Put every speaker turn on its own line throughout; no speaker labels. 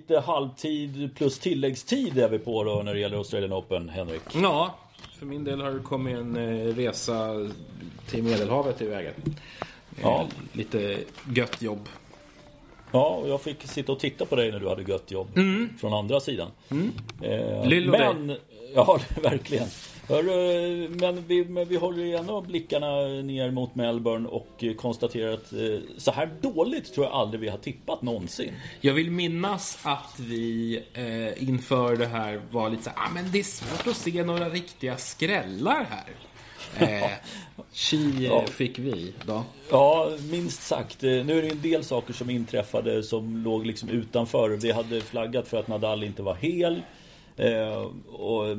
Lite halvtid plus tilläggstid är vi på då när det gäller Australian Open, Henrik.
Ja, för min del har det kommit en eh, resa till Medelhavet i vägen.
Ja.
Lite gött jobb.
Ja, och jag fick sitta och titta på dig när du hade gött jobb. Från andra sidan. Eh,
Lill och
men, ja verkligen. Men, vi, men vi håller ju ändå blickarna ner mot Melbourne och konstaterar att eh, så här dåligt tror jag aldrig vi har tippat någonsin.
Jag vill minnas att vi eh, inför det här var lite så här, ah, men det är svårt att se några riktiga skrällar här. Eh, chi eh, fick vi då.
Ja, minst sagt. Eh, Nu är det en del saker som inträffade som låg liksom utanför. Vi hade flaggat för att Nadal inte var hel. Eh, och, eh,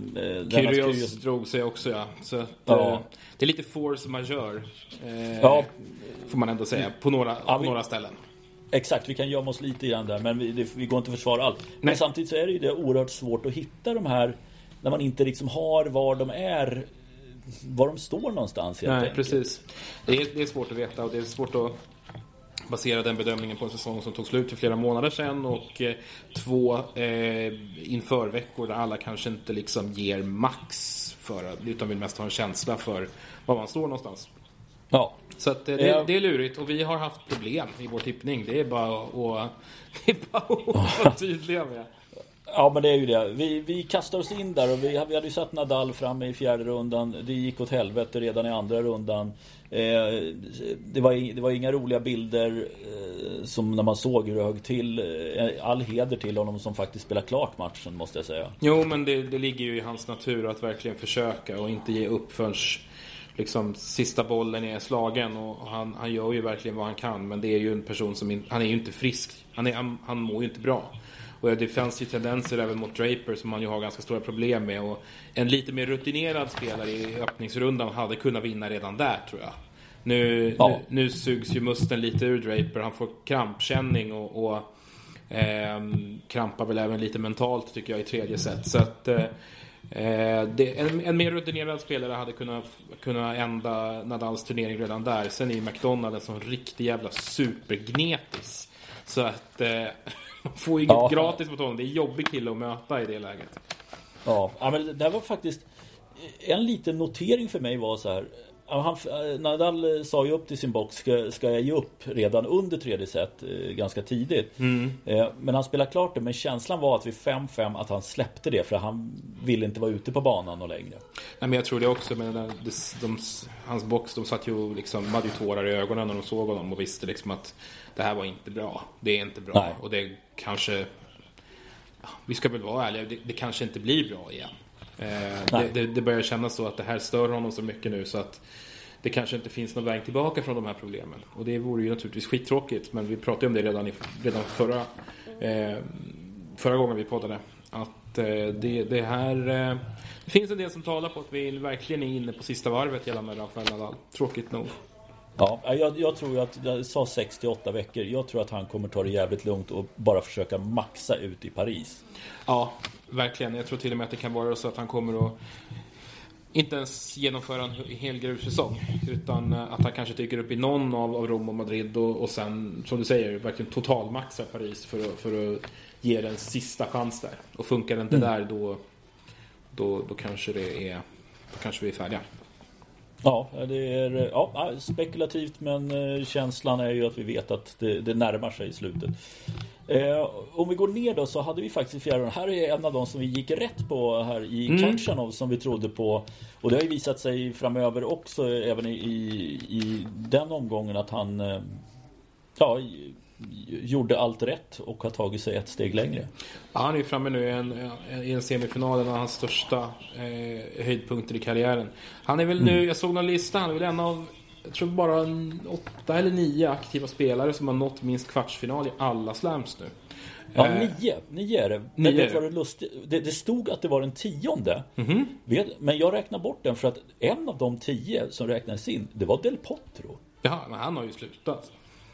Kyrgios
Kyrgios-
drog sig också ja. Så att,
Ja.
eh, det är lite force majeure. Eh,
Ja.
Får man ändå säga. På några,
Ja,
på
vi-
några ställen.
Exakt, vi kan gömma oss lite grann där men vi, det, vi går inte att försvara allt. Men
Nej.
samtidigt så är det ju det oerhört svårt att hitta de här när man inte liksom har var de är var de står någonstans helt
Nej,
enkelt.
precis. Det är, det är svårt att veta och det är svårt att basera den bedömningen på en säsong som tog slut för flera månader sedan och eh, två eh, införveckor där alla kanske inte liksom ger max för utan vill mest ha en känsla för var man står någonstans.
Ja.
Så att eh, det,
Ja.
det är lurigt och vi har haft problem i vår tippning. Det är bara att, det är bara att vara tydliga med.
Ja men det är ju det. Vi, vi kastar oss in där och vi, vi hade ju satt Nadal framme i fjärde rundan. Det gick åt helvete redan i andra rundan. Eh, det, var, det var inga roliga bilder eh, som när man såg hur det högg till. Eh, all heder till honom som faktiskt spelade klart matchen måste jag säga.
Jo, men det, det ligger ju i hans natur att verkligen försöka och inte ge upp förrän liksom, sista bollen är slagen. Och han, han gör ju verkligen vad han kan, men det är ju en person som in, han är ju inte frisk. Han, är, han, han mår ju inte bra. Och det fanns ju tendenser även mot Draper som han ju har ganska stora problem med. Och en lite mer rutinerad spelare i öppningsrundan hade kunnat vinna redan där, tror jag. Nu,
Ja.
nu, nu sugs ju musten lite ur Draper. Han får krampkänning och, och Ehm, krampar väl även lite mentalt tycker jag i tredje set. Så att eh, eh, det, en, en mer rutinerad spelare hade kunnat, kunnat ända Nadals turnering redan där. Sen är ju McDonald en sån riktig jävla supergnetis. Så att eh, man får inget
Ja.
gratis mot honom. Det är en jobbig kille att möta i det läget.
Ja, ja, men det där var faktiskt en liten notering för mig var så här. Han, eh, Nadal sa ju upp till sin box, ska, ska jag ge upp redan under tredje set eh, ganska tidigt. Eh, men han spelade klart det, men känslan var att vid 5-5 att han släppte det för han ville inte vara ute på banan någon längre.
Nej, men jag tror det också. Men de, de, hans box, de satt ju liksom, de hade ju tårar i ögonen när de såg honom och visste liksom att det här var inte bra. Det är inte bra.
Nej.
Och det kanske... Ja, vi ska väl vara ärliga, det, det kanske inte blir bra igen. Eh, det, det, det börjar kännas så att det här stör honom så mycket nu så att det kanske inte finns någon väg tillbaka från de här problemen. Och det vore ju naturligtvis skittråkigt, men vi pratade om det redan, i, redan förra, eh, förra gången vi poddade. Att eh, det, det här... Eh, det finns en del som talar på att vi verkligen är inne på sista varvet gällande Rafael Nadal. Tråkigt nog.
Ja, jag, jag tror att, jag sa 68 veckor. Jag tror att han kommer ta det jävligt lugnt och bara försöka maxa ut i Paris.
Ja, verkligen. Jag tror till och med att det kan vara så att han kommer att inte ens genomföra en hel grussäsong. Utan eh, att han kanske dyker upp i någon av, av Rom och Madrid och, och sen, som du säger, verkligen totalmaxar Paris för att, för att ge den sista chans där. Och funkar det inte där då, då, då kanske det är, då kanske vi är färdiga.
Ja, det är ja, spekulativt men eh, känslan är ju att vi vet att det, det närmar sig i slutet. Eh, om vi går ner då så hade vi faktiskt rundan. Här är en av de som vi gick rätt på här i
Mm.
Kachanov som vi trodde på. Och det har ju visat sig framöver också även i, i, i den omgången att han eh, ja, gjorde allt rätt och har tagit sig ett steg längre.
Ja, han är framme nu i en, i en semifinal, en av hans största eh, höjdpunkter i karriären. Han är väl nu, jag såg någon lista, han är väl en av, jag tror bara åtta eller nio aktiva spelare som har nått minst kvartsfinal i alla slams nu.
Ja,
Eh,
nio, nio är det. Men
nio
vet vad
det.
lustigt? Det, det stod att det var den tionde.
Mhm.
Vet, men jag räknar bort den för att en av de tio som räknades in, det var Del Potro.
Ja, men han har ju slutat.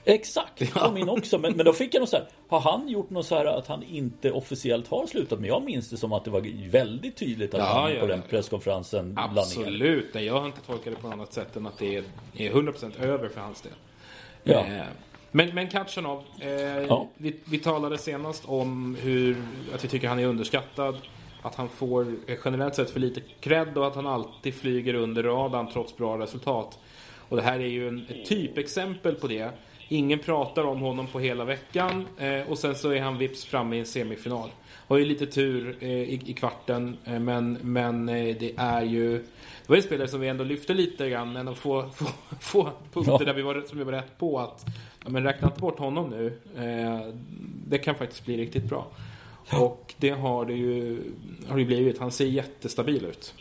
Exakt, kom in också. Men, men då fick jag något så här, har han gjort något så här att han inte officiellt har slutat? Men jag minns det som att det var väldigt tydligt att
Ja,
han
ja,
på den presskonferensen.
Absolut, nej, jag har inte tolkat det på något annat sätt än att det är, är 100% över för hans del.
Ja.
Eh, Men, men Katjanov, eh, ja. vi, vi talade senast om hur, att vi tycker han är underskattad. Att han får generellt sett för lite cred och att han alltid flyger under radarn trots bra resultat. Och det här är ju en, ett typexempel på det. Ingen pratar om honom på hela veckan eh, och sen så är han vips framme i en semifinal. Har ju lite tur eh, i, i, kvarten eh, men, men det är ju det var en spelare som vi ändå lyfte lite grann, en av få, få, få punkter ja. där vi var, som vi var rätt på att ja, men räkna inte bort honom nu. Eh, det kan faktiskt bli riktigt bra. Ja. Och det har det ju, har det blivit. Han ser jättestabil ut.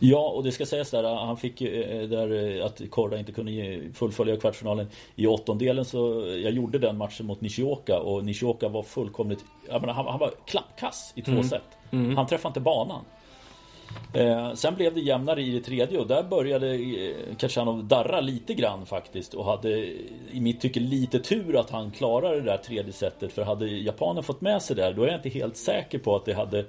Ja, och det ska sägas där, han fick eh, där eh, att Korda inte kunde fullfölja kvartsfinalen i åttondelen så jag gjorde den matchen mot Nishioka och Nishioka var fullkomligt, jag menar, han, han var klappkass i två mm. set. Mm. Han träffade inte banan. Eh, sen blev det jämnare i det tredje och där började eh, Kachanov darra lite grann faktiskt och hade i mitt tycke lite tur att han klarade det där tredje setet för hade japanen fått med sig där då är jag inte helt säker på att det hade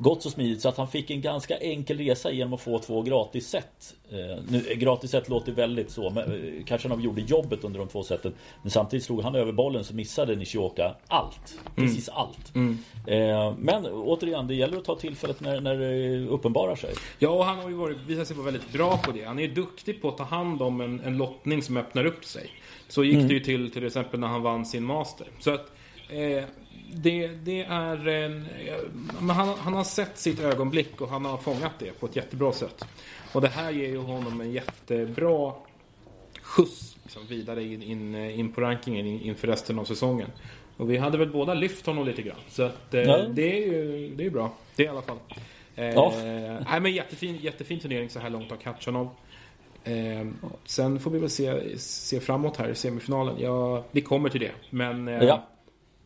gått så smidigt så att han fick en ganska enkel resa genom att få två gratis set. Eh, nu, gratis set låter väldigt så, men eh, kanske han gjorde jobbet under de två seten. Men samtidigt slog han över bollen så missade Nishioka allt. Precis mm. allt. Mm. Eh, men återigen, det gäller att ta tillfället när, när det uppenbarar sig.
Ja, och han har ju varit, visat sig vara väldigt bra på det. Han är ju duktig på att ta hand om en, en lottning som öppnar upp sig. Så gick mm. det ju till till exempel när han vann sin master. Så att eh, det, det är en, han, han har sett sitt ögonblick och han har fångat det på ett jättebra sätt. Och det här ger ju honom en jättebra skjuts liksom, vidare in, in, in på rankingen inför resten av säsongen. Och vi hade väl båda lyft honom lite grann. Så att, eh, det är ju det är bra. Det är i alla fall. Eh, ja. nej, men jättefin, jättefin turnering så här långt av Katjanov. Eh, sen får vi väl se, se framåt här i semifinalen. Ja, vi kommer till det. Men eh, ja.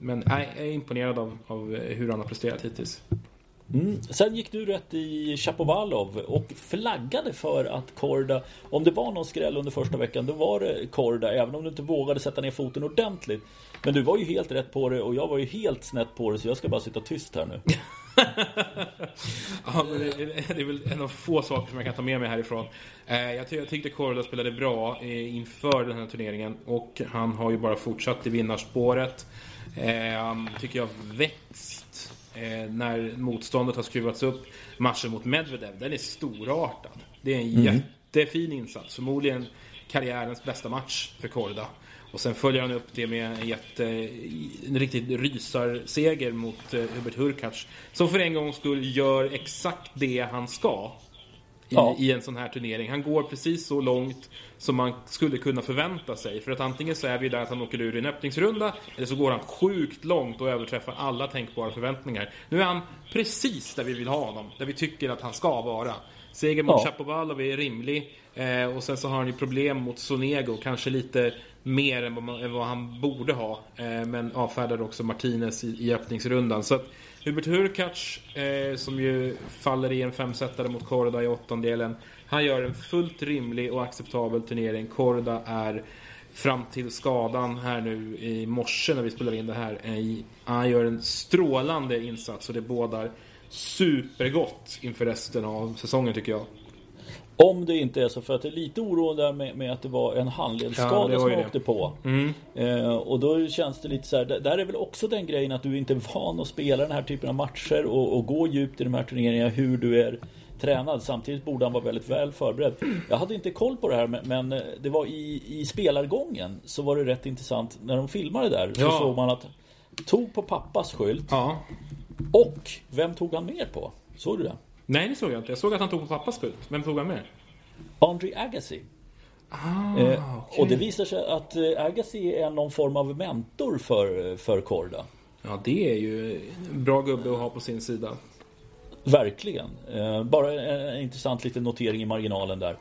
Men jag är imponerad av, av hur han har presterat hittills.
Mm. Sen gick du rätt i Chapovalov och flaggade för att Korda, om det var någon skräll under första veckan, då var det Korda, även om du inte vågade sätta ner foten ordentligt. Men du var ju helt rätt på det och jag var ju helt snett på det, så jag ska bara sitta tyst här nu.
ja, men det, det, är väl en av få saker som jag kan ta med mig härifrån. Eh, jag, ty jag tyckte Korda spelade bra eh, inför den här turneringen och han har ju bara fortsatt i vinnarspåret. Eh, tycker jag växt eh, när motståndet har skruvats upp. Matchen mot Medvedev, den är storartad. Det är en mm. jättefin insats. Förmodligen karriärens bästa match för Korda. Och sen följer han upp det med en, jätte, en riktig rysarseger mot eh, Hubert Hurkacz. Som för en gångs skull gör exakt det han ska i, ja. i en sån här turnering. Han går precis så långt som man skulle kunna förvänta sig. För att antingen så är vi där att han åker ur i en öppningsrunda, eller så går han sjukt långt och överträffar alla tänkbara förväntningar. Nu är han precis där vi vill ha honom, där vi tycker att han ska vara. Seger mot ja. Chapovalov är rimlig. Eh, och sen så har han ju problem mot Sonego, kanske lite mer än vad, man, än vad han borde ha. Eh, men avfärdade också Martinez i, i öppningsrundan. Så att Hubert Hurkacz, eh, som ju faller i en femsetare mot Korda i åttondelen. Han gör en fullt rimlig och acceptabel turnering. Korda är fram till skadan här nu i morse när vi spelar in det här. Eh, han gör en strålande insats och det bådar supergott inför resten av säsongen tycker jag.
Om det inte är så, för att det är lite oroande med, med att det var en handledsskada ja, som jag åkte på. Mm. Eh, och då känns det lite så här, där är väl också den grejen att du inte är van att spela den här typen av matcher och, och gå djupt i de här turneringarna, hur du är tränad. Samtidigt borde han vara väldigt väl förberedd. Jag hade inte koll på det här men det var i, i spelargången så var det rätt intressant. När de filmade där så ja. såg man att tog på pappas skylt. Ja. Och vem tog han mer på? Såg du det?
Nej, det såg jag inte. Jag såg att han tog på pappas skylt. Vem tog han med?
André Agassi. Ah, eh, okay. Och det visar sig att eh, Agassi är någon form av mentor för, för Korda.
Ja, det är ju en bra gubbe att ha på sin sida.
Verkligen. Eh, bara en intressant liten notering i marginalen där.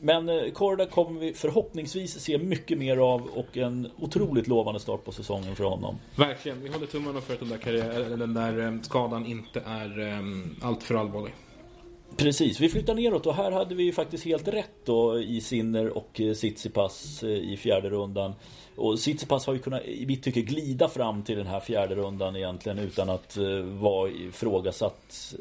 Eh, men eh, Korda kommer vi förhoppningsvis se mycket mer av och en otroligt lovande start på säsongen för honom.
Verkligen. Vi håller tummarna för att den där, karriär, den där eh, skadan inte är um, alltför allvarlig.
Precis, vi flyttar neråt och här hade vi faktiskt helt rätt då i Sinner och Tsitsipas i fjärde rundan. Och Tsitsipas har ju kunnat i mitt tycke glida fram till den här fjärde rundan egentligen utan att vara ifrågasatt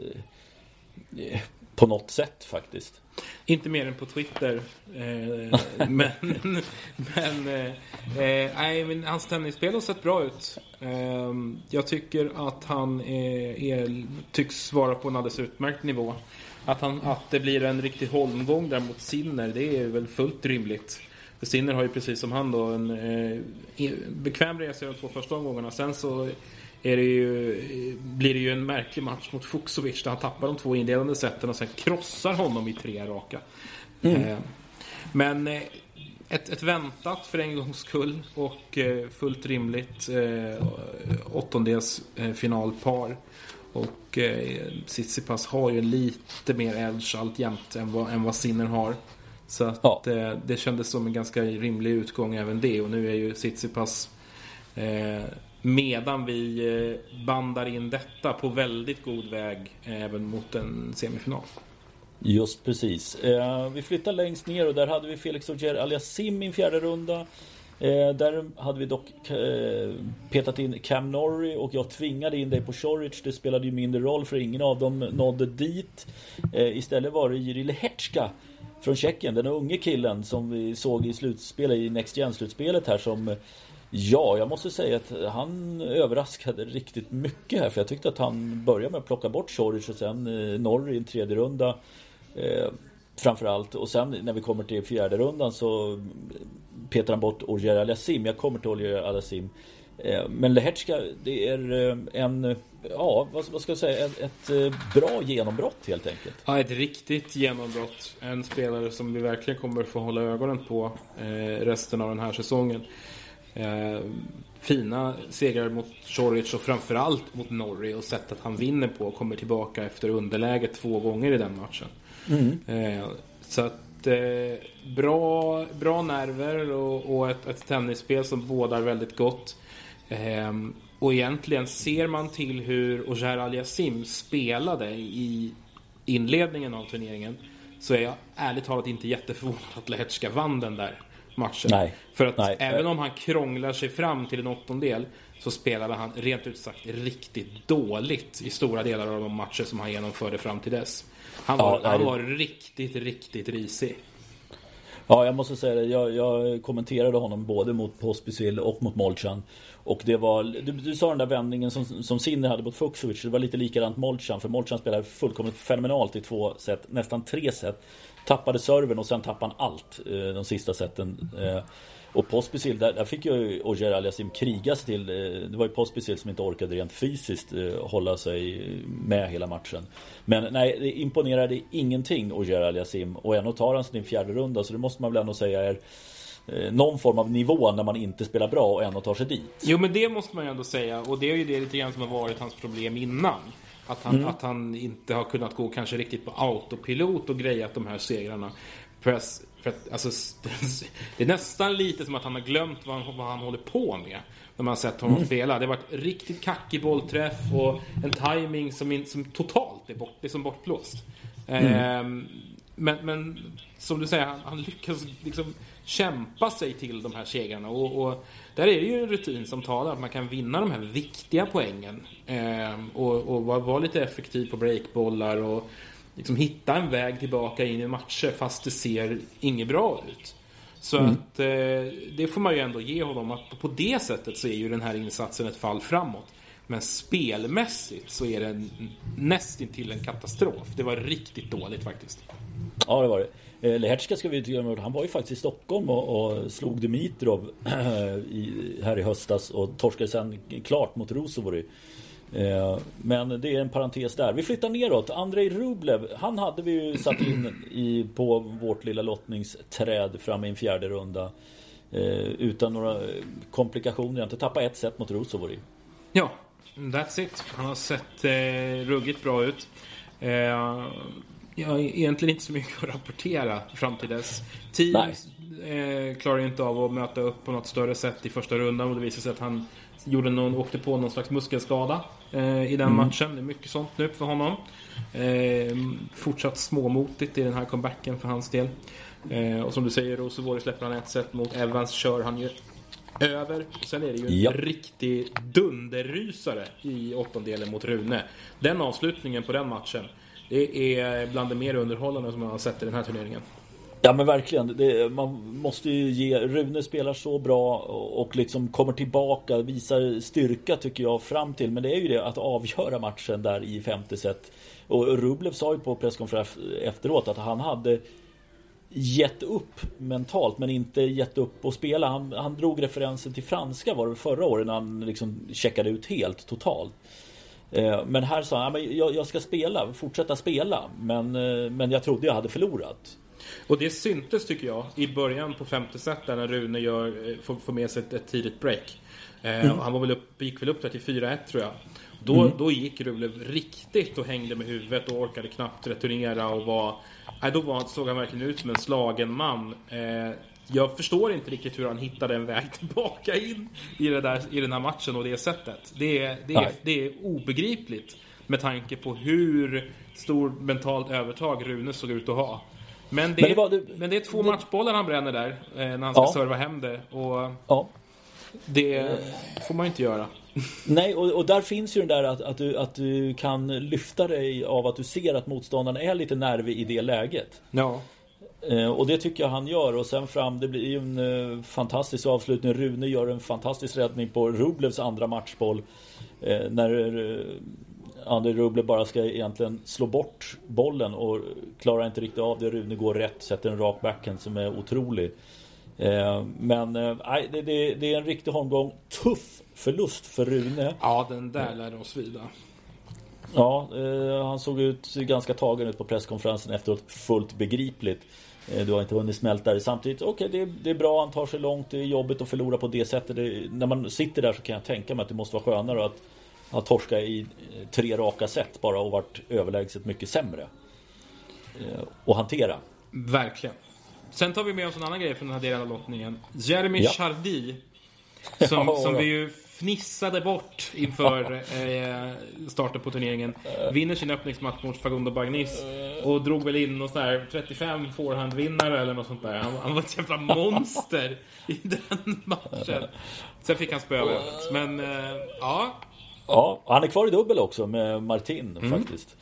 på något sätt faktiskt.
Inte mer än på Twitter. Eh, men men, eh, eh, nej, men hans tennisspel har sett bra ut. Eh, jag tycker att han är, är, tycks vara på en alldeles utmärkt nivå. Att, han, att det blir en riktig holmgång där mot Sinner, det är väl fullt rimligt. För Sinner har ju precis som han då en eh, bekväm resa i de två första omgångarna. Sen så är det ju, blir det ju en märklig match mot Fuxovic där han tappar de två inledande sätten och sen krossar honom i tre raka. Mm. Eh, men eh, ett, ett, väntat för en gångs skull och eh, fullt rimligt eh, åttondels eh, finalpar. Och eh, Tsitsipas har ju lite mer edge alltjämt än vad, än vad Sinner har. Så att, ja. eh, det kändes som en ganska rimlig utgång även det. Och nu är ju Tsitsipas eh, medan vi eh, bandar in detta på väldigt god väg eh, även mot en semifinal.
Just precis. Eh, vi flyttar längst ner och där hade vi Felix Auger Aliasim i en fjärde runda. Eh, där hade vi dock eh, petat in Cam Norrie och jag tvingade in dig på Choric. Det spelade ju mindre roll för ingen av dem nådde dit. Eh, istället var det Jiri Lehetska från Tjeckien, den unge killen som vi såg i slutspelet i Next Gen-slutspelet här som Ja, jag måste säga att han överraskade riktigt mycket här för jag tyckte att han började med att plocka bort Choric och sen eh, i en tredje runda eh, Framförallt och sen när vi kommer till fjärde rundan så petar han bort Ogier Alassim. Jag kommer till Ogier Alassim. Eh, men Lehetska, det är eh, en, ja vad ska jag säga, ett, ett eh, bra genombrott helt enkelt.
Ja, ett riktigt genombrott. En spelare som vi verkligen kommer få hålla ögonen på eh, resten av den här säsongen. Fina segrar mot Choric och framförallt mot Norrie och sättet han vinner på och kommer tillbaka efter underläge två gånger i den matchen. Mm. Så att eh, bra, bra nerver och, och ett, ett tennisspel som bådar väldigt gott. Eh, och egentligen ser man till hur Ogier Aliasim spelade i inledningen av turneringen så är jag ärligt talat inte jätteförvånad att Lehetska vann den där matchen.
Nej.
För att
Nej.
även om han krånglar sig fram till en åttondel så spelade han rent ut sagt riktigt dåligt i stora delar av de matcher som han genomförde fram till dess. Han var, ja, han var riktigt, riktigt risig.
Ja, jag måste säga det. Jag, jag kommenterade honom både mot Pospisil och mot Molchan. Och det var, du, du, sa den där vändningen som, som Sinner hade mot Fuxovic. Det var lite likadant Molchan. För Molchan spelade fullkomligt fenomenalt i två set. Nästan tre set. Tappade serven och sen tappade han allt eh, de sista seten. Eh, och Pospisil, där, där fick ju Ogier Aliasim krigas till. Eh, det var ju Pospisil som inte orkade rent fysiskt eh, hålla sig med hela matchen. Men nej, det imponerade ingenting Ogier Aliasim. Och ändå tar han sin fjärde runda, så det måste man väl ändå säga är eh, någon form av nivå när man inte spelar bra och ändå tar sig dit.
Jo men det måste man ju ändå säga och det är ju det lite grann som har varit hans problem innan. Att han, mm. att han inte har kunnat gå kanske riktigt på autopilot och grejat de här segrarna. För, för att, alltså, det är nästan lite som att han har glömt vad han, vad han håller på med. När man har sett honom mm. spela. Det har varit riktigt kackig bollträff och en timing som, som totalt är, bort, är som bortblåst. Mm. Ehm, men, men som du säger, han, han lyckas liksom kämpa sig till de här segrarna. Och, och, där är det ju en rutin som talar att man kan vinna de här viktiga poängen. Ehm, och, och vara var lite effektiv på breakbollar och liksom hitta en väg tillbaka in i matcher fast det ser inget bra ut. Så mm. att eh, det får man ju ändå ge honom att på det sättet så är ju den här insatsen ett fall framåt. Men spelmässigt så är det nästintill en katastrof. Det var riktigt dåligt faktiskt.
Ja, det var det. Eh, Lehertska ska vi inte glömma Han var ju faktiskt i Stockholm och, och slog Dimitrov i, här i höstas och torskade sen klart mot Rosovori. Eh, men det är en parentes där. Vi flyttar neråt. Andrei Rublev, han hade vi ju satt in i, på vårt lilla lottningsträd fram i en fjärde runda. Eh, utan några komplikationer. Inte tappat ett set mot Rosovori.
Ja, that's it. Han har sett eh, ruggigt bra ut. Eh, jag har egentligen inte så mycket att rapportera fram till dess. Teams eh, klarar inte av att möta upp på något större sätt i första rundan och det visar sig att han gjorde någon, åkte på någon slags muskelskada i den mm. matchen. Det är mycket sånt nu för honom. Eh, fortsatt småmotigt i den här comebacken för hans del. Eh, och som du säger, Rosevori släpper han ett set mot Evans, kör han ju över. Sen är det ju en ja. riktig dunderrysare i åttondelen mot Rune. Den avslutningen på den matchen Det är bland det mer underhållande som man har sett i den här turneringen.
Ja men verkligen. Det, man måste ju ge... Rune spelar så bra och liksom kommer tillbaka, visar styrka tycker jag fram till. Men det är ju det att avgöra matchen där i femte set. Och Rublev sa ju på presskonferens efteråt att han hade gett upp mentalt men inte gett upp att spela. Han, han drog referensen till franska var det förra året när han liksom checkade ut helt totalt. Eh, men här sa han, jag, ska spela, fortsätta spela. Men, eh, men jag trodde jag hade förlorat.
Och det syntes tycker jag i början på femte set där när Rune gör, eh, får, får med sig ett, ett tidigt break. Mm. Han var väl upp, gick väl upp 34-1 tror jag. Då, mm. då gick Rublev riktigt och hängde med huvudet och orkade knappt returnera och var... Nej, då var, såg han verkligen ut som en slagen man. Eh, jag förstår inte riktigt hur han hittade en väg tillbaka in i, det där, i den här matchen och det sättet. Det är, det, är, det är obegripligt med tanke på hur stor mentalt övertag Rune såg ut att ha. Men det, men det, var, men det är två det, matchbollar han bränner där eh, när han ska ja. serva hem det. Och ja. Det får man inte göra.
Nej, och, och, där finns ju den där att, att, du, att du kan lyfta dig av att du ser att motståndaren är lite nervig i det läget.
Ja.
Eh, och det tycker jag han gör och sen fram, det blir ju en eh, fantastisk avslutning. Rune gör en fantastisk räddning på Rublevs andra matchboll. När André Rublev bara ska egentligen slå bort bollen och klarar inte riktigt av det. Rune går rätt, sätter en rak backhand som är otrolig. Eh, men eh, nej, det, det, det, är en riktig omgång. Tuff förlust för Rune.
Ja, den där lär oss vida.
Ja, eh, han såg ut ganska tagen ut på presskonferensen efteråt. Fullt begripligt. Du har inte hunnit smälta det samtidigt. Okej, okay, det, det, är bra. Han tar sig långt. Det är jobbigt att förlora på det sättet. Det, när man sitter där så kan jag tänka mig att det måste vara skönare att ha torskat i tre raka set bara och varit överlägset mycket sämre. att hantera.
Verkligen. Sen tar vi med oss en annan grej från den här delen av lottningen. Jeremy ja. Chardy. Som, som vi ju fnissade bort inför eh, starten på turneringen. Vinner sin öppningsmatch mot Fagundo Bagnis. Och drog väl in någon sån här 35 forehandvinnare eller något sånt där. Han, han var ett jävla monster i den matchen. Sen fick han spö Men eh, ja.
Ja, han är kvar i dubbel också med Martin mm. faktiskt.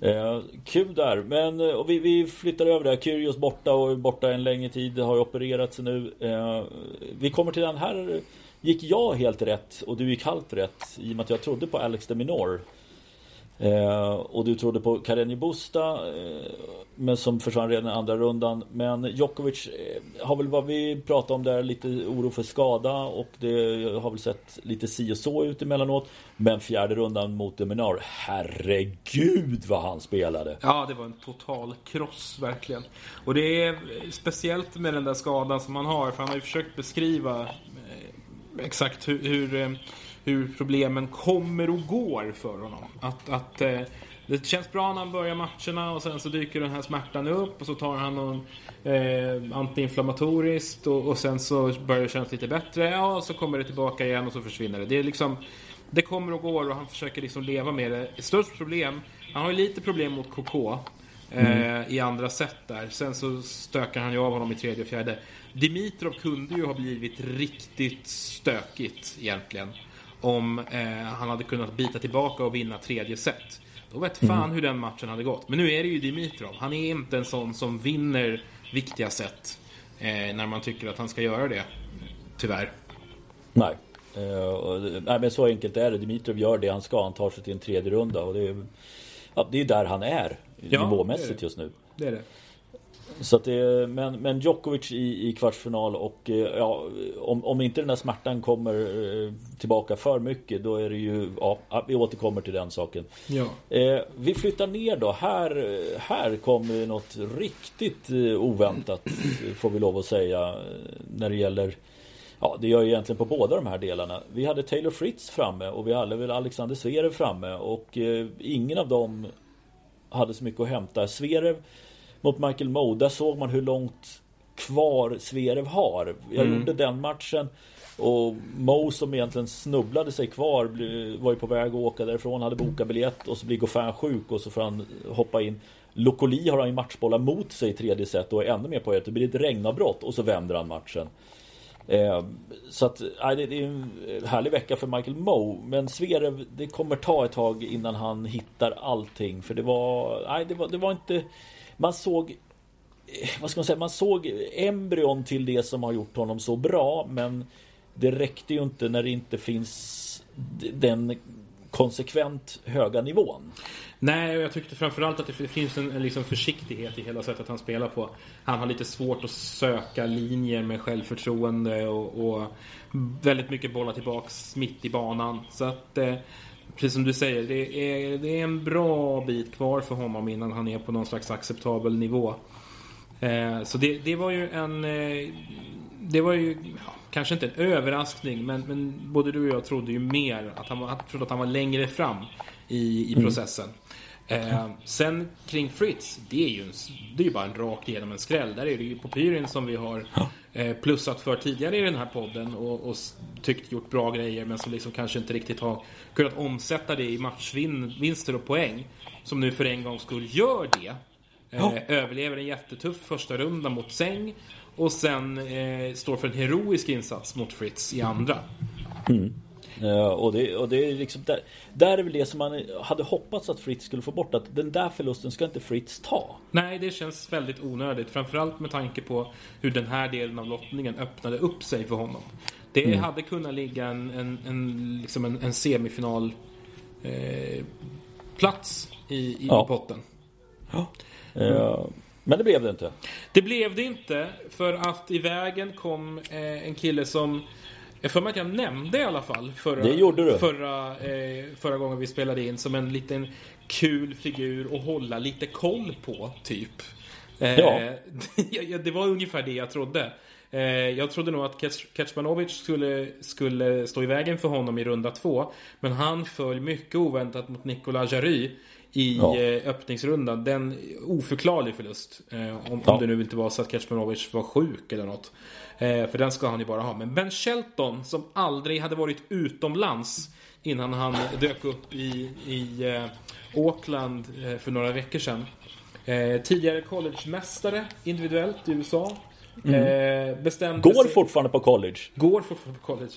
Eh, kul där. Men eh, och vi, vi flyttar över där. Kyrgios borta och är borta en längre tid. Har ju opererat sig nu. Eh, vi kommer till den här. Gick jag helt rätt och du gick halvt rätt i och med att jag trodde på Alex de Minor. Eh, och du trodde på Karenji Busta eh, men som försvann redan i andra rundan. Men Djokovic eh, har väl vad vi pratade om där lite oro för skada och det har väl sett lite si och så ut emellanåt. Men fjärde rundan mot Deminar, herregud vad han spelade!
Ja, det var en total kross verkligen. Och det är speciellt med den där skadan som han har, för han har ju försökt beskriva eh, exakt hur, hur eh, hur problemen kommer och går för honom. Att, att eh, det känns bra när han börjar matcherna och sen så dyker den här smärtan upp och så tar han någon eh, antiinflammatoriskt och, och, sen så börjar det kännas lite bättre. Ja, och så kommer det tillbaka igen och så försvinner det. Det är liksom det kommer och går och han försöker liksom leva med det. Störst problem, han har ju lite problem mot KK. Eh, mm. i andra set där. Sen så stökar han ju av honom i tredje och fjärde. Dimitrov kunde ju ha blivit riktigt stökigt egentligen om eh, han hade kunnat bita tillbaka och vinna tredje set. Då vet fan mm. hur den matchen hade gått. Men nu är det ju Dimitrov. Han är inte en sån som vinner viktiga set eh, när man tycker att han ska göra det. Tyvärr.
Nej. Uh, nej men så enkelt är det. Dimitrov gör det han ska. Han tar sig till en tredje runda och det är, ja, det är där han är ja, nivåmässigt det är det. just nu.
Det är det.
Så att det, men, men Djokovic i, i kvartsfinal och eh, ja, om, om inte den där smärtan kommer eh, tillbaka för mycket då är det ju, ja, vi återkommer till den saken.
Ja.
Eh, vi flyttar ner då. Här, här kommer något riktigt eh, oväntat får vi lov att säga när det gäller Ja, det gör ju egentligen på båda de här delarna. Vi hade Taylor Fritz framme och vi hade väl Alexander Zverev framme och eh, ingen av dem hade så mycket att hämta. Zverev mot Michael Moe. Där såg man hur långt kvar Zverev har. Jag mm. gjorde den matchen. Och Mo som egentligen snubblade sig kvar var ju på väg att åka därifrån, hade bokat biljett och så blir Goffin sjuk och så får han hoppa in. Lokoli har han ju matchbollar mot sig i tredje set och är ännu mer på det. Det blir ett regnavbrott och så vänder han matchen. Eh, så att, det, det är en härlig vecka för Michael Moe. Men Zverev, det kommer ta ett tag innan han hittar allting. För det var, nej, det var, det var inte... Man såg eh, vad ska man säga, man såg embryon till det som har gjort honom så bra men det räckte ju inte när det inte finns den konsekvent höga nivån.
Nej, och jag tyckte framförallt att det finns en, en liksom försiktighet i hela sättet han spelar på. Han har lite svårt att söka linjer med självförtroende och, och väldigt mycket bollar tillbaks mitt i banan. Så att, eh, precis som du säger, det är, det är en bra bit kvar för honom innan han är på någon slags acceptabel nivå. Eh, så det, det var ju en... Eh, det var ju ja, kanske inte en överraskning, men, men både du och jag trodde ju mer att han, var, trodde att han var längre fram i, i mm. processen. Eh, sen kring Fritz, det är ju, en, det är bara en rakt igenom en skräll. Där är det ju på Pyrin som vi har plussat för tidigare i den här podden och, och tyckt gjort bra grejer men som liksom kanske inte riktigt har kunnat omsätta det i matchvinster och poäng. Som nu för en gång skull gör det. Eh, överlever en jättetuff första runda mot Säng och sen eh, står för en heroisk insats mot Fritz i andra.
Mm. Uh, och, det, och det är liksom där, där är väl det som man hade hoppats att Fritz skulle få bort. Att den där förlusten ska inte Fritz ta.
Nej, det känns väldigt onödigt. Framförallt med tanke på hur den här delen av lottningen öppnade upp sig för honom. Det mm. hade kunnat ligga en, en, en, liksom en, en semifinal eh, plats i, i, ja. potten.
Ja. Uh, men det blev det inte.
Det blev det inte för att i vägen kom eh, en kille som jag för mig att jag nämnde i alla fall förra. Förra, eh, förra gången vi spelade in som en liten kul figur att hålla lite koll på, typ. Eh, ja. det var ungefär det jag trodde. Eh, jag trodde nog att Kecmanovic skulle, skulle stå i vägen för honom i runda två. Men han föll mycket oväntat mot Nikola Jary i ja. Eh, öppningsrundan. Den oförklarlig förlust. Eh, om, ja. om det nu inte var så att Kecmanovic var sjuk eller något. Eh, för den ska han ju bara ha. Men Ben Shelton som aldrig hade varit utomlands innan han dök upp i, i eh, Auckland eh, för några veckor sedan. Eh, tidigare collegemästare individuellt i USA.
Mm. bestämde går sig... fortfarande på college.
Går fortfarande på college,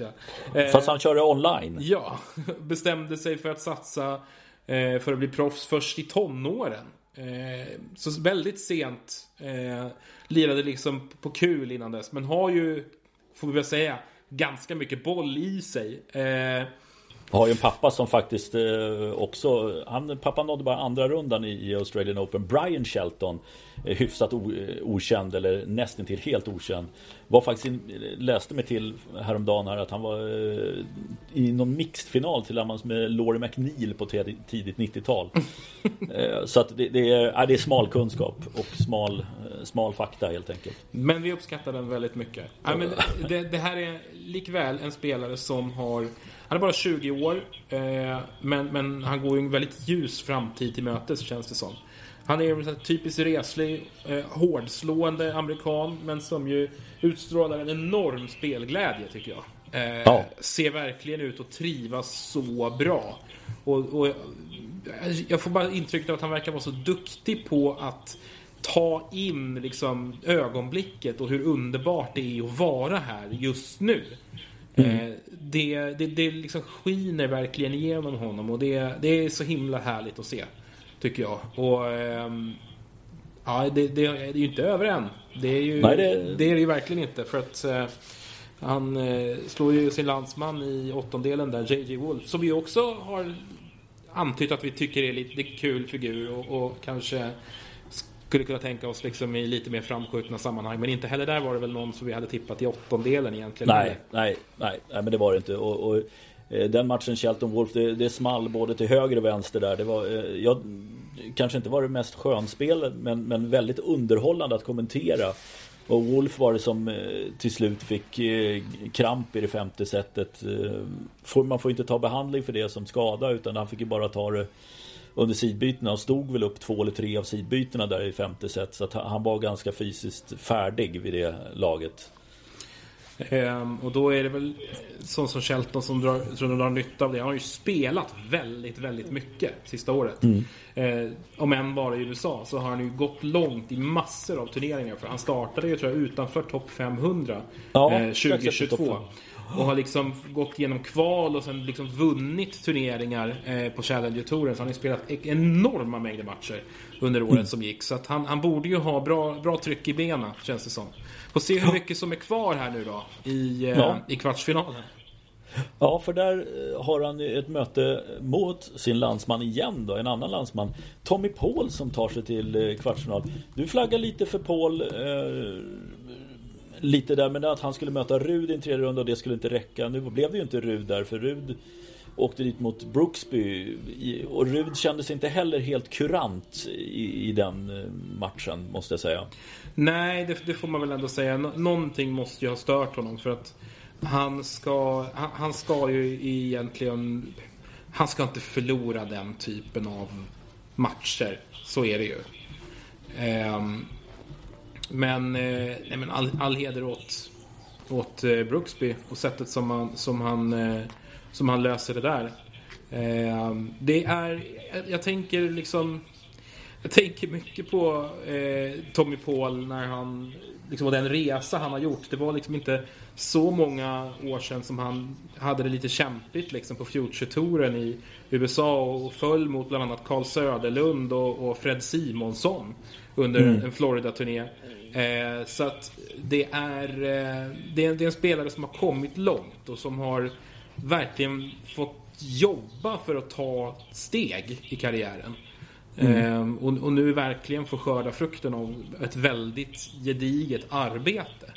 ja. Fast han kör det online.
Ja, bestämde sig för att satsa Eh, för att bli proffs först i tonåren. Eh, så väldigt sent. Eh, lirade liksom på kul innan dess. Men har ju, får vi väl säga, ganska mycket boll i sig.
Eh, har ju en pappa som faktiskt eh, också han, Pappan nådde bara andra rundan i Australian Open. Brian Shelton eh, Hyfsat o, eh, okänd eller nästan till helt okänd. Var faktiskt in, Läste mig till häromdagen här att han var I någon mixed-final tillsammans med Laurie McNeil på tidigt 90-tal Så att det, det, är, det är smal kunskap och smal, smal fakta helt enkelt.
Men vi uppskattar den väldigt mycket. Ja, men det, det här är likväl en spelare som har han är bara 20 år, eh, men, men han går ju en väldigt ljus framtid till mötes känns det som. Han är en typiskt reslig, eh, hårdslående amerikan, men som ju utstrålar en enorm spelglädje tycker jag. Eh, ja. Ser verkligen ut att trivas så bra. Och, och, jag får bara intrycket av att han verkar vara så duktig på att ta in liksom ögonblicket och hur underbart det är att vara här just nu. Mm. Eh, det, det, det liksom skiner verkligen igenom honom och det, det är så himla härligt att se. Tycker jag. Och ehm, ja, det, det, är ju inte över än. Det är ju, Nej, det... det är det ju verkligen inte. För att eh, han eh, slår ju sin landsman i åttondelen där, JJ Wolf. Som vi också har antytt att vi tycker är lite kul figur och, och kanske skulle kunna tänka oss liksom i lite mer framskjutna sammanhang. Men inte heller där var det väl någon som vi hade tippat i åttondelen egentligen.
Nej, nej, nej, nej men det var det inte. Och, och eh, den matchen Shelton Wolf, det, det small både till höger och vänster där. Det var, eh, jag, kanske inte var det mest skönspel, men, men väldigt underhållande att kommentera. Och Wolf var det som eh, till slut fick kramp i det femte setet. Man får inte ta behandling för det som skada utan han fick ju bara ta det under sidbytena och stod väl upp två eller tre av sidbytena där i femte set. Så att han var ganska fysiskt färdig vid det laget.
Ehm, och då är det väl sån som Shelton som drar, som drar nytta av det. Han har ju spelat väldigt, väldigt mycket sista året.
Mm.
Eh, om än bara i USA så har han ju gått långt i massor av turneringar. För han startade ju tror jag utanför topp 500
Ja,
eh,
strax efter
2022. Och har liksom gått igenom kval och sen liksom vunnit turneringar eh, på Challenger-touren. Så han har ju spelat e- enorma mängder matcher under året
Mm.
som gick. Så att han, han borde ju ha bra, bra tryck i benen, känns det som. Får se hur mycket som är kvar här nu då i, eh,
Ja.
i kvartsfinalen.
Ja, för där eh, har han ett möte mot sin landsman igen då, en annan landsman. Tommy Paul som tar sig till kvartsfinal. Du flaggar lite för Paul eh, lite där, men att han skulle möta Rud i en tredje runda och det skulle inte räcka. Nu blev det ju inte Rud där, för Rud åkte dit mot Brooksby och Rud kändes inte heller helt kurant i, i den eh, matchen, måste jag säga.
Nej, det, det får man väl ändå säga. Någonting måste ju ha stört honom för att han ska, han, han ska ju egentligen... Han ska inte förlora den typen av matcher. Så är det ju. Um, men, eh, nej, men all, all heder åt, åt eh, Brooksby och sättet som han, som han, eh, som han löser det där. Ehm, det är, jag, jag tänker liksom... Jag tänker mycket på eh, Tommy Paul när han liksom, och den resa han har gjort. Det var liksom inte så många år sedan som han hade det lite kämpigt liksom, på Future-touren i USA och föll mot bland annat Carl Söderlund och, och Fred Simonsson under en Florida-turné. Eh, så att det är, eh, det är, det är en spelare som har kommit långt och som har verkligen fått jobba för att ta steg i karriären. Ehm, och, och nu verkligen få skörda frukten av ett väldigt gediget arbete.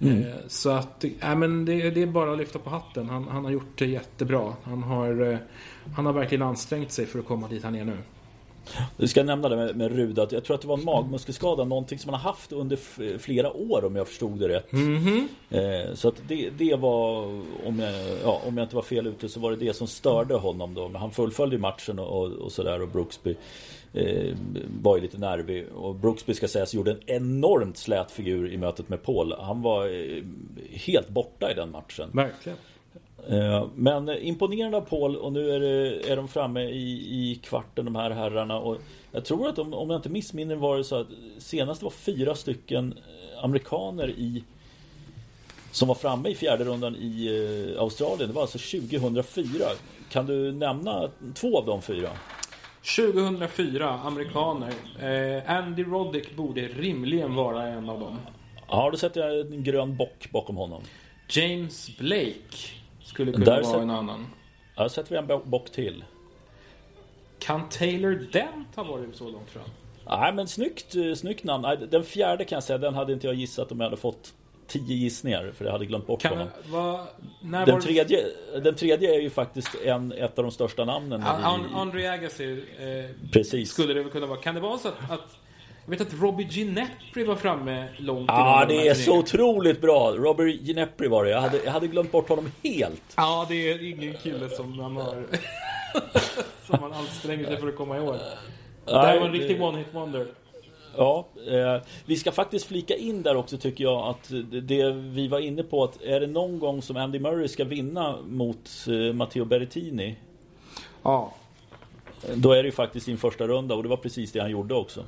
Ehm, så att äh, men det, det är bara att lyfta på hatten. Han, han har gjort det jättebra. Han har, eh, han har verkligen ansträngt sig för att komma dit han är nu.
Du ska nämna det med, med Rud att jag tror att det var en magmuskelskada, någonting som han har haft under flera år om jag förstod det rätt. Eh, så att det, det var, om jag, ja, om jag inte var fel ute så var det det som störde honom då. Men han fullföljde ju matchen och, och, och sådär och Brooksby eh, var ju lite nervig. Och Brooksby ska sägas gjorde en enormt slät figur i mötet med Paul. Han var eh, helt borta i den matchen.
Verkligen.
Eh, Men imponerande av Paul och nu är, det, är de framme i, i kvarten de här herrarna och Jag tror att om, om jag inte missminner var det så att senast var fyra stycken eh, amerikaner i Som var framme i fjärde rundan i eh, Australien. Det var alltså 2004. Kan du nämna två av de fyra?
2004, amerikaner. Eh, Andy Roddick borde rimligen vara en av dem.
Ja, då sätter jag en grön bock bakom honom.
James Blake skulle kunna
Där
vara
sätt-
en annan.
Då sätter vi en bo- bock till.
Kan Taylor Dent ha varit så långt fram?
Nej men snyggt, eh, snyggt namn. Nej, Den fjärde kan jag säga, den hade inte jag gissat om jag hade fått tio gissningar. För jag hade glömt bort
Kan
honom.
va,
Den
var
tredje, den tredje är ju faktiskt en, ett av de största namnen.
An-
i,
An- Andre Agassi eh,
Precis.
skulle det väl kunna vara. Kan det vara så att, att jag vet att Robbie Ginepri var framme långt
Ja,
de
det är så otroligt bra. Robert Ginepri var det. Jag hade, jag hade glömt bort honom helt.
Ja, det är ingen kille som man har... som man anstränger sig för att komma ihåg. Det här var en riktig one-hit wonder.
Ja, eh, vi ska faktiskt flika in där också tycker jag att det, vi var inne på att är det någon gång som Andy Murray ska vinna mot eh, Matteo Berrettini
Ja.
Då är det ju faktiskt en första runda och det var precis det han gjorde också.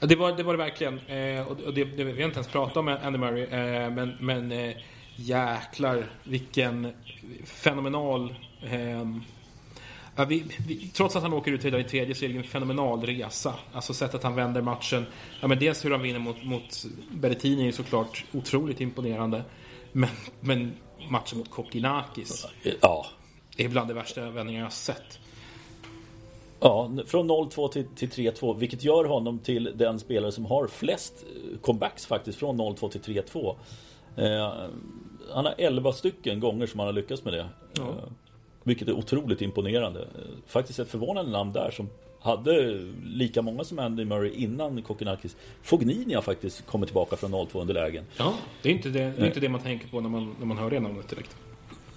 Det var det, var det verkligen. Eh, och det, det, vi har inte ens pratat om Andy Murray. Eh, men men eh, jäklar vilken fenomenal... Eh, ja, vi, vi, trots att han åker ut redan i tredje så är det en fenomenal resa. Alltså sättet han vänder matchen. Ja, men dels hur han vinner mot, mot Berrettini är såklart otroligt imponerande. Men, men matchen mot Kokkinakis
Ja,
är bland de värsta vändningar jag har sett.
Ja, från 0-2 till, till 3-2 vilket gör honom till den spelare som har flest eh, comebacks faktiskt från 0-2 till 3-2. Eh, han har 11 stycken gånger som han har lyckats med det.
Ja.
Eh, vilket är otroligt imponerande. Eh, Faktiskt ett förvånande namn där som hade lika många som Andy Murray innan Kokkinakis. Fognini har faktiskt kommit tillbaka från 0-2 under lägen.
Ja, det är inte det, det, är inte det man tänker på när man, när man hör det namnet direkt.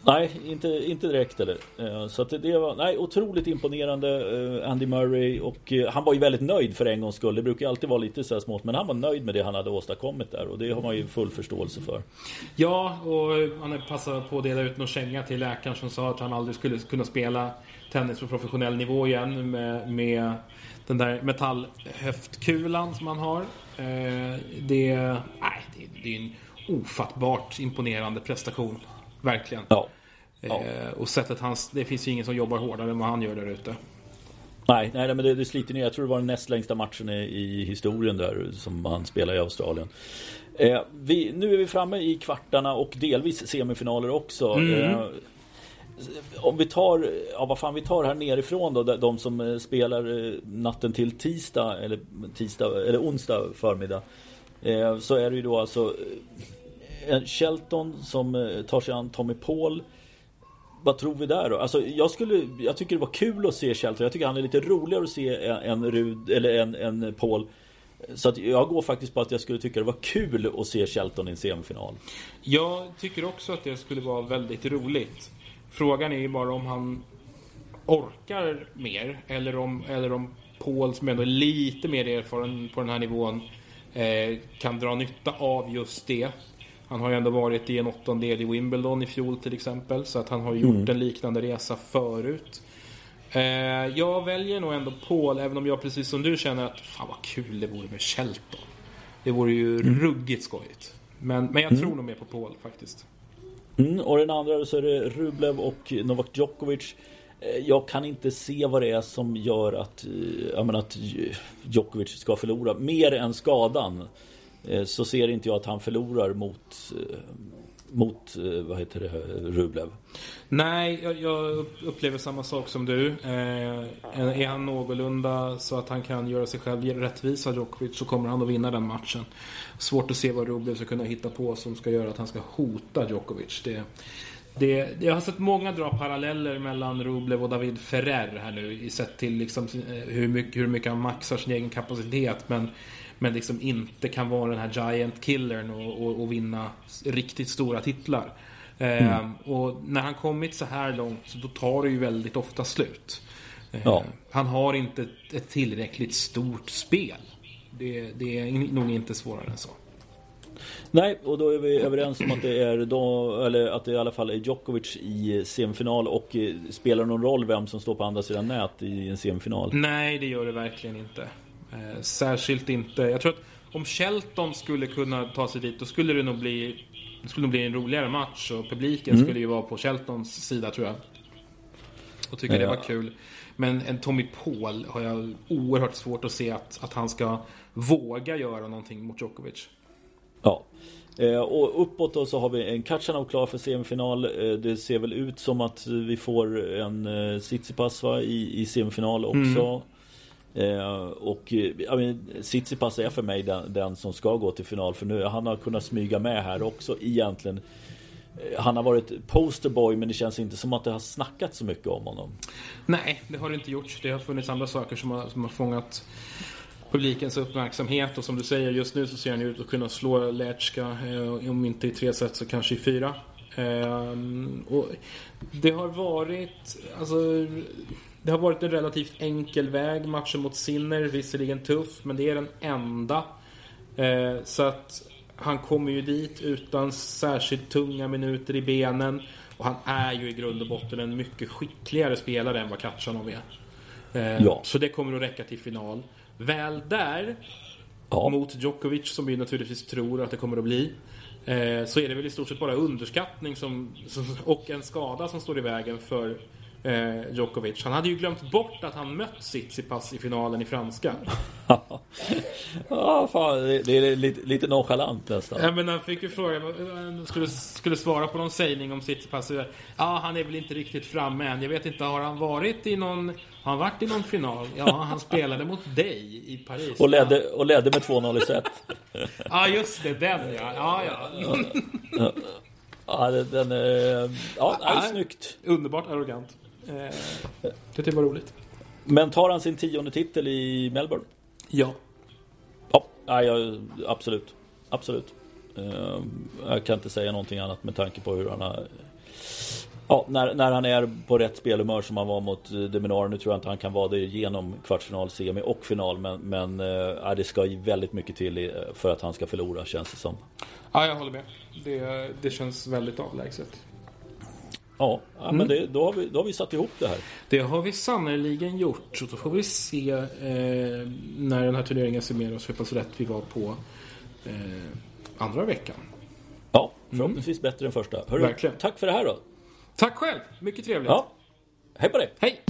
Nej, inte, inte direkt eller. Eh, så att det var nej, otroligt imponerande eh, Andy Murray och eh, han var ju väldigt nöjd för en gångs skull. Det brukar alltid vara lite så här smått men han var nöjd med det han hade åstadkommit där och det har man ju full förståelse för.
Ja, och han passade på att dela ut någon känga till läkaren som sa att han aldrig skulle kunna spela tennis på professionell nivå igen med, med den där metallhöftkulan som han har. Det, nej, det, det är en ofattbart imponerande prestation. Verkligen.
Ja.
ja. Eh, och sättet hans, det finns ju ingen som jobbar hårdare än vad han gör där ute.
Nej, nej, men det, det sliter ner. Jag tror det var den näst längsta matchen i, i historien där som han spelade i Australien. Eh, vi, nu är vi framme i kvartarna och delvis semifinaler också. Mm. Eh, om vi tar, ja vad fan vi tar här nerifrån då, de som eh, spelar eh, natten till tisdag eller, tisdag, eller onsdag förmiddag. Eh, så är det ju då alltså Eh, Shelton som eh, tar sig an Tommy Paul. Vad tror vi där då? Alltså jag skulle Jag tycker det var kul att se Shelton. Jag tycker han är lite roligare att se än Rud eller en, en Paul. Så att jag går faktiskt på att jag skulle tycka det var kul att se Shelton i en semifinal.
Jag tycker också att det skulle vara väldigt roligt. Frågan är ju bara om han orkar mer eller om, eller om Paul som ändå är lite mer erfaren på den här nivån eh, kan dra nytta av just det. Han har ju ändå varit i en åttondel i Wimbledon i fjol till exempel. Så att han har gjort mm. en liknande resa förut. Eh, jag väljer nog ändå Paul, även om jag precis som du känner att fan vad kul det vore med Shelton. Det vore ju mm. ruggigt skojigt. Men, men jag mm. tror nog mer på Paul faktiskt.
Mm, och den andra så är det Rublev och Novak Djokovic. Eh, jag kan inte se vad det är som gör att, eh, menar, att Djokovic ska förlora. Mer än skadan. Eh, så ser inte jag att han förlorar mot eh, mot, eh, vad heter det, Rublev?
Nej, jag, jag upplever samma sak som du. Eh, är han någorlunda så att han kan göra sig själv rättvisa Djokovic så kommer han att vinna den matchen. Svårt att se vad Rublev ska kunna hitta på som ska göra att han ska hota Djokovic. Det, det, jag har sett många dra paralleller mellan Rublev och David Ferrer här nu. Sett till liksom hur, mycket, hur mycket han maxar sin egen kapacitet. Men men liksom inte kan vara den här giant killern och, och, och vinna riktigt stora titlar. Mm. Ehm, och när han kommit så här långt då tar det ju väldigt ofta slut. Ehm, ja. Han har inte ett tillräckligt stort spel. Det, det är nog inte svårare än så.
Nej, och då är vi överens om att det är då, eller att det i alla fall är Djokovic i semifinal och eh, spelar någon roll vem som står på andra sidan nät i en semifinal?
Nej, det gör det verkligen inte. Eh, särskilt inte. Jag tror att om Shelton skulle kunna ta sig dit då skulle det nog bli det skulle nog bli en roligare match och publiken mm. skulle ju vara på Sheltons sida tror jag. Och tycka ja. det var kul. Men en Tommy Paul har jag oerhört svårt att se att, att han ska våga göra någonting mot Djokovic.
Ja. Eh, och uppåt då så har vi en Kachanov klar för semifinal. Eh, det ser väl ut som att vi får en eh, Tsitsipas i, i semifinal också. Mm. Eh, och eh, jag men, Tsitsipas är för mig den, den, som ska gå till final för nu han har kunnat smyga med här också egentligen. Eh, han har varit posterboy men det känns inte som att det har snackats så mycket om honom.
Nej, det har det inte gjort. Det har funnits andra saker som har, som har fångat publikens uppmärksamhet och som du säger just nu så ser han ut att kunna slå Lechka eh, om inte i tre set så kanske i fyra. Eh, och det har varit alltså det har varit en relativt enkel väg. Matchen mot Sinner, visserligen tuff, men det är den enda. Eh, så att han kommer ju dit utan särskilt tunga minuter i benen. Och han är ju i grund och botten en mycket skickligare spelare än vad Katjanov är. Eh, ja. Så det kommer att räcka till final. Väl där, ja. mot Djokovic som vi naturligtvis tror att det kommer att bli. Eh, så är det väl i stort sett bara underskattning som, och en skada som står i vägen för eh, Djokovic. Han hade ju glömt bort att han mött Tsitsipas i finalen i franska.
ja, fan, det, är lite, lite nonchalant nästan.
Ja, men han fick ju frågan, skulle, skulle svara på någon sägning om Tsitsipas. Ja, han är väl inte riktigt framme än. Jag vet inte, har han varit i någon... Har han varit i någon final? Ja, han spelade mot dig i Paris.
Och ledde, och ledde med 2-0 i set.
ja, just det. Den ja. Ja,
ja. ja. den är... Ja, ja, snyggt.
Underbart arrogant. Eh, det var roligt.
Men tar han sin tionde titel i Melbourne?
Ja.
Ja, ja absolut. Absolut. Eh, jag kan inte säga någonting annat med tanke på hur han har Ja, när, när han är på rätt spelhumör som han var mot eh, Deminar. Nu tror jag inte han kan vara det genom kvartsfinal, semi och final. Men, men äh, det ska väldigt mycket till för att han ska förlora känns det som.
Ja, jag håller med. Det, det känns väldigt avlägset.
Ja, ja mm. men det, då, har vi, då har vi satt ihop det här.
Det har vi sannerligen gjort. Så då får vi se eh, när den här turneringen summeras hur pass rätt vi var på eh, andra veckan.
Ja, förhoppningsvis mm. bättre än första. Hörru, Verkligen. Tack för det här då.
Tack själv, mycket trevligt.
Ja. Hej på dig.
Hej.